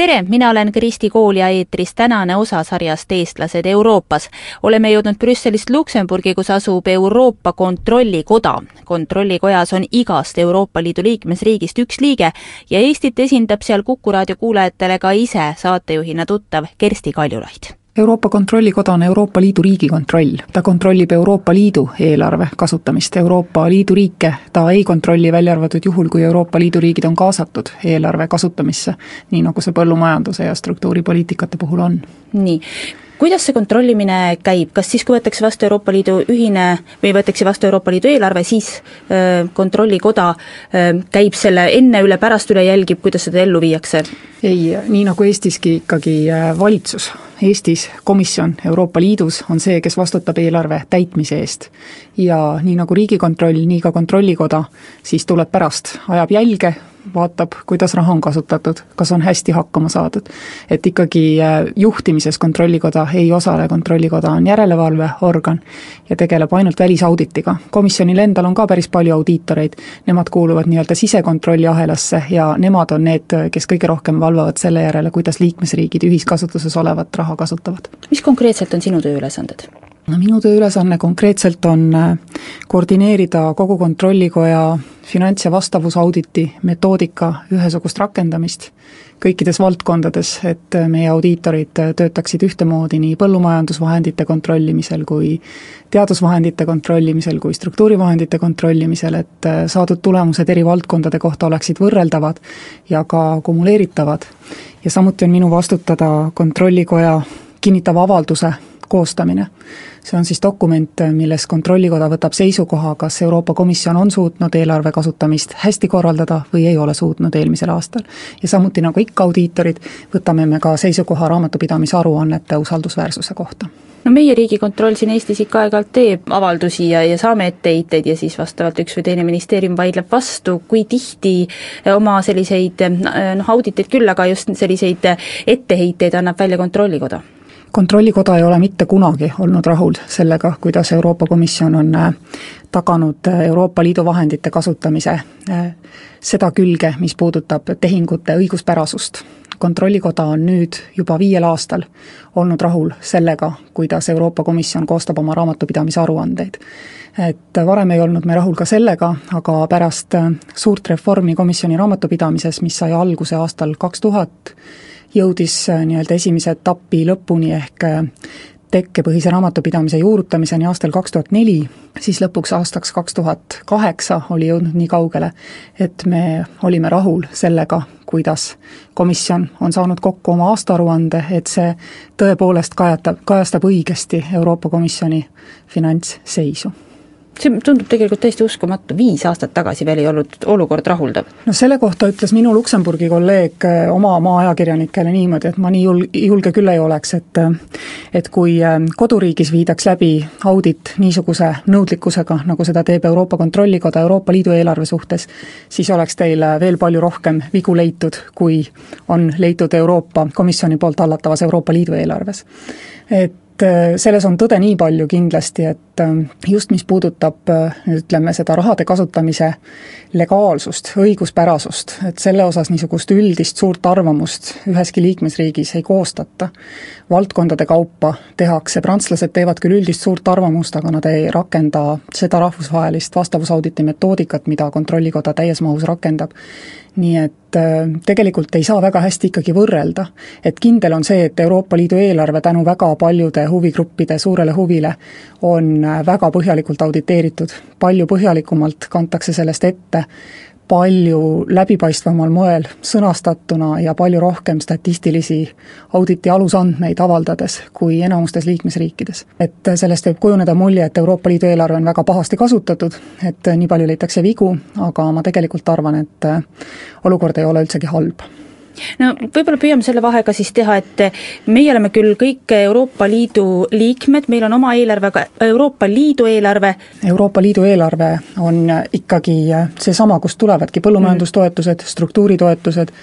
tere, mina olen Kristi Kool ja eetris tänane osa sarjast Eestlased Euroopas. oleme jõudnud Brüsselist Luksemburgi, kus asub Euroopa Kontrollikoda. kontrollikojas on igast Euroopa Liidu liikmesriigist üks liige ja Eestit esindab seal Kuku raadio kuulajatele ka ise saatejuhina tuttav Kersti Kaljulaid Euroopa Kontrollikoda on Euroopa Liidu riigikontroll. ta kontrollib Euroopa Liidu eelarve kasutamist, Euroopa Liidu riike ta ei kontrolli, välja arvatud juhul, kui Euroopa Liidu riigid on kaasatud eelarve kasutamisse, nii nagu see põllumajanduse ja struktuuripoliitikate puhul on. nii, kuidas see kontrollimine käib, kas siis, kui võetakse vastu Euroopa Liidu ühine või võetakse vastu Euroopa Liidu eelarve, siis Kontrollikoda käib selle enne üle, pärast üle, jälgib, kuidas seda ellu viiakse? Ei, nii nagu Eestiski ikkagi äh, valitsus, Eestis komisjon Euroopa Liidus on see, kes vastutab eelarve täitmise eest. ja nii nagu Riigikontroll, nii ka Kontrollikoda siis tuleb pärast, ajab jälge, vaatab, kuidas raha on kasutatud, kas on hästi hakkama saadud. et ikkagi äh, juhtimises Kontrollikoda ei osale, Kontrollikoda on järelevalveorgan ja tegeleb ainult välisauditiga. komisjonil endal on ka päris palju audiitoreid, nemad kuuluvad nii-öelda sisekontrolli ahelasse ja nemad on need, kes kõige rohkem valvavad selle järele, kuidas liikmesriigid ühiskasutuses olevat raha kasutavad. mis konkreetselt on sinu tööülesanded? no minu tööülesanne konkreetselt on äh, koordineerida kogu Kontrollikoja finants- ja vastavusauditi metoodika ühesugust rakendamist kõikides valdkondades, et äh, meie audiitorid äh, töötaksid ühtemoodi nii põllumajandusvahendite kontrollimisel kui teadusvahendite kontrollimisel kui struktuurivahendite kontrollimisel, et saadud tulemused eri valdkondade kohta oleksid võrreldavad ja ka kumuleeritavad. ja samuti on minu vastutada Kontrollikoja kinnitava avalduse koostamine see on siis dokument, milles Kontrollikoda võtab seisukoha, kas Euroopa Komisjon on suutnud eelarve kasutamist hästi korraldada või ei ole suutnud eelmisel aastal. ja samuti, nagu ikka audiitorid, võtame me ka seisukoha raamatupidamise aruannete usaldusväärsuse kohta no meie Riigikontroll siin Eestis ikka aeg-ajalt teeb avaldusi ja, ja saame etteheiteid ja siis vastavalt üks või teine ministeerium vaidleb vastu, kui tihti oma selliseid noh, auditeid küll, aga just selliseid etteheiteid annab välja Kontrollikoda? Kontrollikoda ei ole mitte kunagi olnud rahul sellega, kuidas Euroopa Komisjon on äh, taganud äh, Euroopa Liidu vahendite kasutamise äh, seda külge, mis puudutab tehingute õiguspärasust. kontrollikoda on nüüd juba viiel aastal olnud rahul sellega, kuidas Euroopa Komisjon koostab oma raamatupidamise aruandeid. et varem ei olnud me rahul ka sellega, aga pärast suurt reformi komisjoni raamatupidamises, mis sai alguse aastal kaks tuhat, jõudis äh, nii-öelda esimese etapi lõpuni ehk äh, tekkepõhise raamatupidamise juurutamiseni aastal kaks tuhat neli, siis lõpuks aastaks kaks tuhat kaheksa oli jõudnud nii kaugele, et me olime rahul sellega, kuidas komisjon on saanud kokku oma aastaaruande, et see tõepoolest kajatab, kajastab õigesti Euroopa Komisjoni finantsseisu see tundub tegelikult täiesti uskumatu, viis aastat tagasi veel ei olnud olukord rahuldav. no selle kohta ütles minu Luksemburgi kolleeg äh, oma maa-ajakirjanikele niimoodi, et ma nii jul-, julge küll ei oleks, et äh, et kui äh, koduriigis viidaks läbi audit niisuguse nõudlikkusega, nagu seda teeb Euroopa Kontrollikoda Euroopa Liidu eelarve suhtes, siis oleks teil veel palju rohkem vigu leitud, kui on leitud Euroopa Komisjoni poolt hallatavas Euroopa Liidu eelarves. et et äh, selles on tõde nii palju kindlasti, et äh, just mis puudutab äh, ütleme, seda rahade kasutamise legaalsust, õiguspärasust, et selle osas niisugust üldist suurt arvamust üheski liikmesriigis ei koostata. valdkondade kaupa tehakse, prantslased teevad küll üldist suurt arvamust, aga nad ei rakenda seda rahvusvahelist vastavusauditi metoodikat, mida Kontrollikoda täies mahus rakendab nii et äh, tegelikult ei saa väga hästi ikkagi võrrelda. et kindel on see, et Euroopa Liidu eelarve tänu väga paljude huvigruppide suurele huvile on äh, väga põhjalikult auditeeritud, palju põhjalikumalt kantakse sellest ette palju läbipaistvamal moel sõnastatuna ja palju rohkem statistilisi auditi alusandmeid avaldades kui enamustes liikmesriikides. et sellest võib kujuneda mulje, et Euroopa Liidu eelarve on väga pahasti kasutatud, et nii palju leitakse vigu, aga ma tegelikult arvan, et olukord ei ole üldsegi halb no võib-olla püüame selle vahega siis teha, et meie oleme küll kõik Euroopa Liidu liikmed, meil on oma eelarve, aga Euroopa Liidu eelarve. Euroopa Liidu eelarve on ikkagi seesama, kust tulevadki põllumajandustoetused, struktuuritoetused,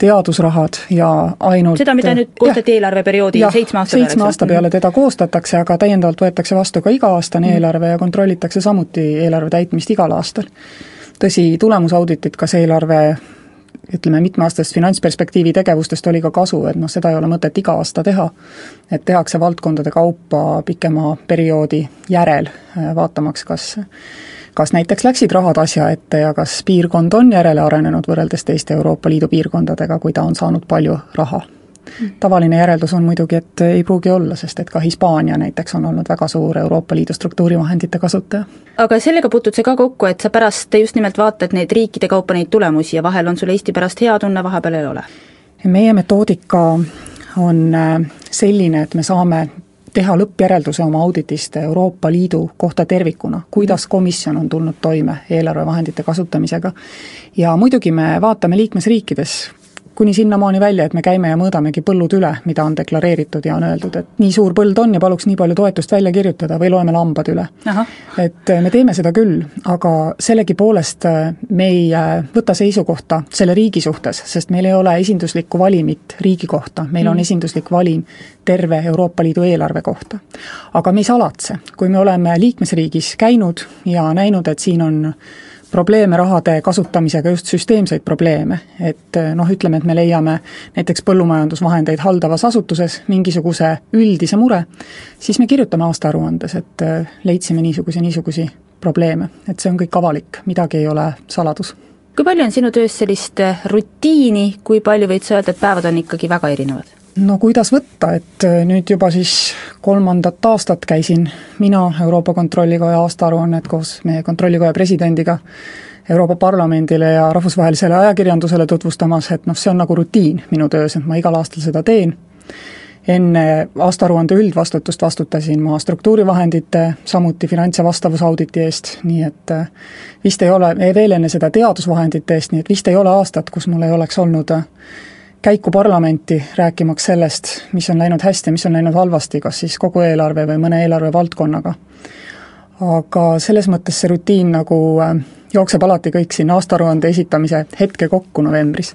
teadusrahad ja ainult seda, mida nüüd koostati eelarveperioodi seitsme aasta peale, seitsme aasta peale teda koostatakse, aga täiendavalt võetakse vastu ka iga-aastane mm. eelarve ja kontrollitakse samuti eelarve täitmist igal aastal. tõsi, tulemusauditit, kas eelarve ütleme, mitmeaastasest finantsperspektiivi tegevustest oli ka kasu, et noh, seda ei ole mõtet iga aasta teha, et tehakse valdkondade kaupa pikema perioodi järel, äh, vaatamaks, kas kas näiteks läksid rahad asja ette ja kas piirkond on järele arenenud võrreldes teiste Euroopa Liidu piirkondadega, kui ta on saanud palju raha tavaline järeldus on muidugi, et ei pruugi olla, sest et ka Hispaania näiteks on olnud väga suur Euroopa Liidu struktuurivahendite kasutaja. aga sellega puutud see ka kokku, et sa pärast just nimelt vaatad neid riikide kaupa neid tulemusi ja vahel on sul Eesti pärast hea tunne, vahepeal ei ole? meie metoodika on äh, selline, et me saame teha lõppjärelduse oma auditist Euroopa Liidu kohta tervikuna, kuidas komisjon on tulnud toime eelarvevahendite kasutamisega. ja muidugi me vaatame liikmesriikides, kuni sinnamaani välja, et me käime ja mõõdamegi põllud üle, mida on deklareeritud ja on öeldud, et nii suur põld on ja paluks nii palju toetust välja kirjutada või loeme lambad üle. et äh, me teeme seda küll, aga sellegipoolest äh, me ei äh, võta seisukohta selle riigi suhtes, sest meil ei ole esinduslikku valimit riigi kohta, meil on mm. esinduslik valim terve Euroopa Liidu eelarve kohta. aga me ei salatse, kui me oleme liikmesriigis käinud ja näinud, et siin on probleeme rahade kasutamisega, just süsteemseid probleeme. et noh, ütleme, et me leiame näiteks põllumajandusvahendeid haldavas asutuses mingisuguse üldise mure, siis me kirjutame aastaaruandes, et äh, leidsime niisugusi, niisugusi probleeme, et see on kõik avalik, midagi ei ole saladus. kui palju on sinu töös sellist äh, rutiini, kui palju võid sa öelda, et päevad on ikkagi väga erinevad? No kuidas võtta, et äh, nüüd juba siis kolmandat aastat käisin mina Euroopa Kontrollikoja aastaaruannet koos meie Kontrollikoja presidendiga Euroopa Parlamendile ja rahvusvahelisele ajakirjandusele tutvustamas, et noh, see on nagu rutiin minu töös, et ma igal aastal seda teen. enne aastaaruande üldvastutust vastutasin ma struktuurivahendite, samuti finants- ja vastavusauditi eest, nii et äh, vist ei ole, veel enne seda teadusvahendite eest, nii et vist ei ole aastat, kus mul ei oleks olnud äh, käiku parlamenti rääkimaks sellest, mis on läinud hästi ja mis on läinud halvasti, kas siis kogu eelarve või mõne eelarvevaldkonnaga. aga selles mõttes see rutiin nagu äh, jookseb alati kõik siin aastaaruande esitamise hetke kokku novembris.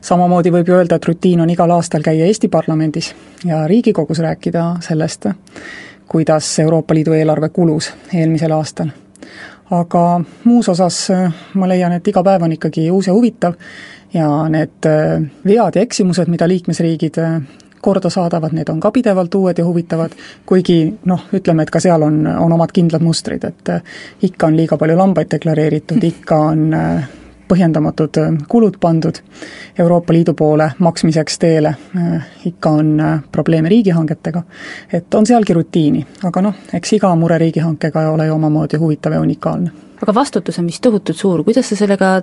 samamoodi võib ju öelda, et rutiin on igal aastal käia Eesti parlamendis ja Riigikogus rääkida sellest, kuidas Euroopa Liidu eelarve kulus eelmisel aastal. Aga muus osas äh, ma leian, et iga päev on ikkagi uus ja huvitav ja need äh, vead ja eksimused, mida liikmesriigid äh, korda saadavad, need on ka pidevalt uued ja huvitavad, kuigi noh, ütleme, et ka seal on, on omad kindlad mustrid, et ikka on liiga palju lambaid deklareeritud, ikka on põhjendamatud kulud pandud Euroopa Liidu poole maksmiseks teele, ikka on probleeme riigihangetega, et on sealgi rutiini, aga noh, eks iga mure riigihankega ole ju omamoodi huvitav ja unikaalne. aga vastutus on vist tohutult suur, kuidas sa sellega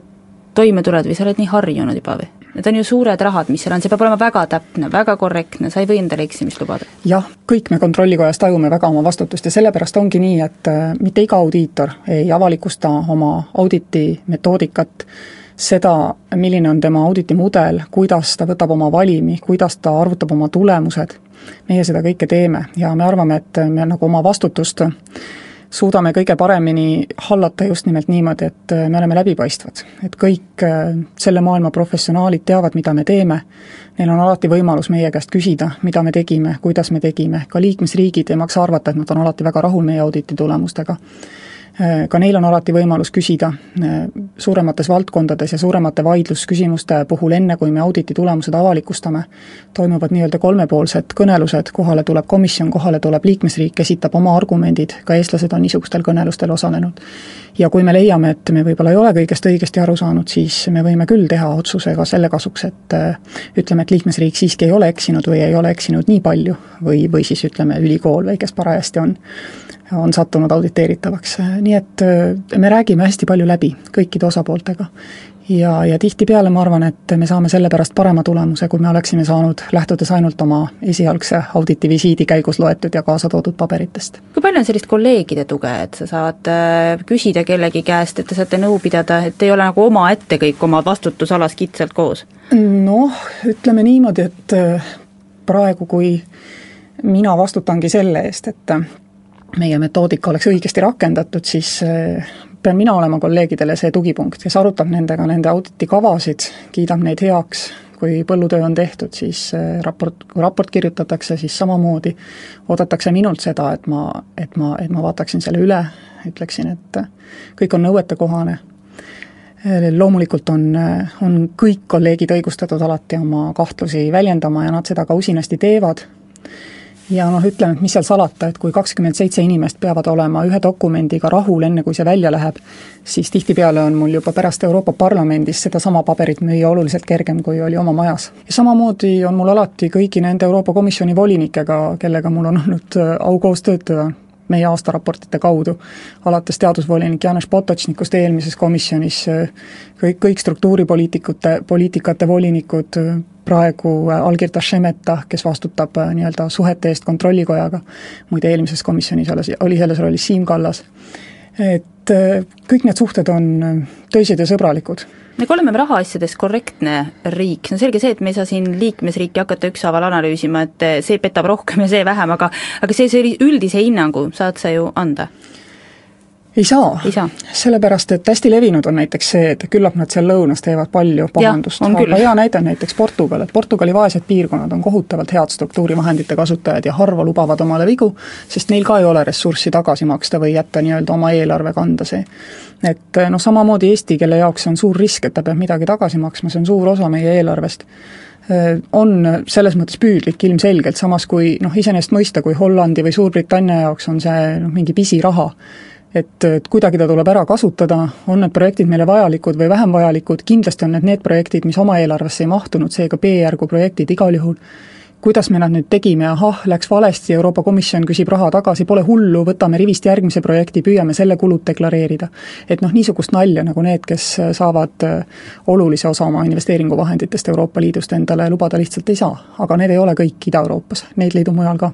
toime tuled või sa oled nii harjunud juba või? Need on ju suured rahad, mis seal on, see peab olema väga täpne, väga korrektne, sa ei või endale eksimist lubada. jah, kõik me Kontrollikojas tajume väga oma vastutust ja sellepärast ongi nii, et äh, mitte iga audiitor ei avalikusta oma auditi metoodikat, seda, milline on tema auditi mudel, kuidas ta võtab oma valimi, kuidas ta arvutab oma tulemused, meie seda kõike teeme ja me arvame, et me nagu oma vastutust suudame kõige paremini hallata just nimelt niimoodi, et äh, me oleme läbipaistvad. et kõik äh, selle maailma professionaalid teavad, mida me teeme, neil on alati võimalus meie käest küsida, mida me tegime, kuidas me tegime, ka liikmesriigid ei maksa arvata, et nad on alati väga rahul meie auditi tulemustega. Äh, ka neil on alati võimalus küsida suuremates valdkondades ja suuremate vaidlusküsimuste puhul, enne kui me auditi tulemused avalikustame, toimuvad nii-öelda kolmepoolsed kõnelused, kohale tuleb komisjon, kohale tuleb liikmesriik, esitab oma argumendid, ka eestlased on niisugustel kõnelustel osalenud. ja kui me leiame, et me võib-olla ei ole kõigest õigesti aru saanud, siis me võime küll teha otsuse ka selle kasuks, et äh, ütleme, et liikmesriik siiski ei ole eksinud või ei ole eksinud nii palju või, või siis ütleme, ülikool või kes parajasti on on sattunud auditeeritavaks, nii et äh, me räägime hästi palju läbi kõikide osapooltega. ja, ja tihtipeale ma arvan, et me saame selle pärast parema tulemuse, kui me oleksime saanud, lähtudes ainult oma esialgse auditi visiidi käigus loetud ja kaasa toodud paberitest. kui palju on sellist kolleegide tuge, et sa saad äh, küsida kellegi käest, et te saate nõu pidada, et ei ole nagu omaette kõik oma vastutusalas kitsalt koos? noh, ütleme niimoodi, et äh, praegu, kui mina vastutangi selle eest, et äh, meie metoodika oleks õigesti rakendatud, siis pean mina olema kolleegidele see tugipunkt, kes arutab nendega nende auditi kavasid, kiidab neid heaks, kui põllutöö on tehtud, siis raport, kui raport kirjutatakse, siis samamoodi. Oodatakse minult seda, et ma, et ma, et ma vaataksin selle üle, ütleksin, et kõik on nõuetekohane, loomulikult on, on kõik kolleegid õigustatud alati oma kahtlusi väljendama ja nad seda ka usinasti teevad ja noh, ütleme, et mis seal salata, et kui kakskümmend seitse inimest peavad olema ühe dokumendiga rahul, enne kui see välja läheb, siis tihtipeale on mul juba pärast Euroopa Parlamendis sedasama paberit müüa oluliselt kergem, kui oli oma majas. ja samamoodi on mul alati kõigi nende Euroopa Komisjoni volinikega, kellega mul on olnud äh, au koos töötada, meie aastaraportite kaudu, alates teadusvolinik Janes Potočnikust eelmises komisjonis, äh, kõik, kõik struktuuripoliitikute, poliitikate volinikud, äh, praegu allkirjas Šemeta, kes vastutab nii-öelda suhete eest Kontrollikojaga, muide eelmises komisjonis alles, oli selles rollis Siim Kallas, et kõik need suhted on töised ja sõbralikud. Nagu oleme rahaasjades korrektne riik, on selge see, et me ei saa siin liikmesriiki hakata ükshaaval analüüsima, et see petab rohkem ja see vähem, aga aga see, see üldise hinnangu saad sa ju anda ei saa, sellepärast et hästi levinud on näiteks see, et küllap nad seal lõunas teevad palju pahandust, aga hea näide on näiteks Portugal, et Portugali vaesed piirkonnad on kohutavalt head struktuurivahendite kasutajad ja harva lubavad omale vigu, sest neil ka ei ole ressurssi tagasi maksta või jätta nii-öelda oma eelarve kanda see. et noh, samamoodi Eesti, kelle jaoks on suur risk, et ta peab midagi tagasi maksma, see on suur osa meie eelarvest on selles mõttes püüdlik ilmselgelt, samas kui noh, iseenesest mõista, kui Hollandi või Suurbritannia jaoks on see noh, mingi pisiraha, et, et kuidagi ta tuleb ära kasutada, on need projektid meile vajalikud või vähem vajalikud, kindlasti on need need projektid, mis oma eelarvesse ei mahtunud, seega B-järgu projektid igal juhul, kuidas me nad nüüd tegime, ahah, läks valesti, Euroopa Komisjon küsib raha tagasi, pole hullu, võtame rivist järgmise projekti, püüame selle kulud deklareerida. et noh, niisugust nalja nagu need, kes saavad äh, olulise osa oma investeeringuvahenditest Euroopa Liidust endale lubada, lihtsalt ei saa. aga need ei ole kõik Ida-Euroopas, neid leidub mujal ka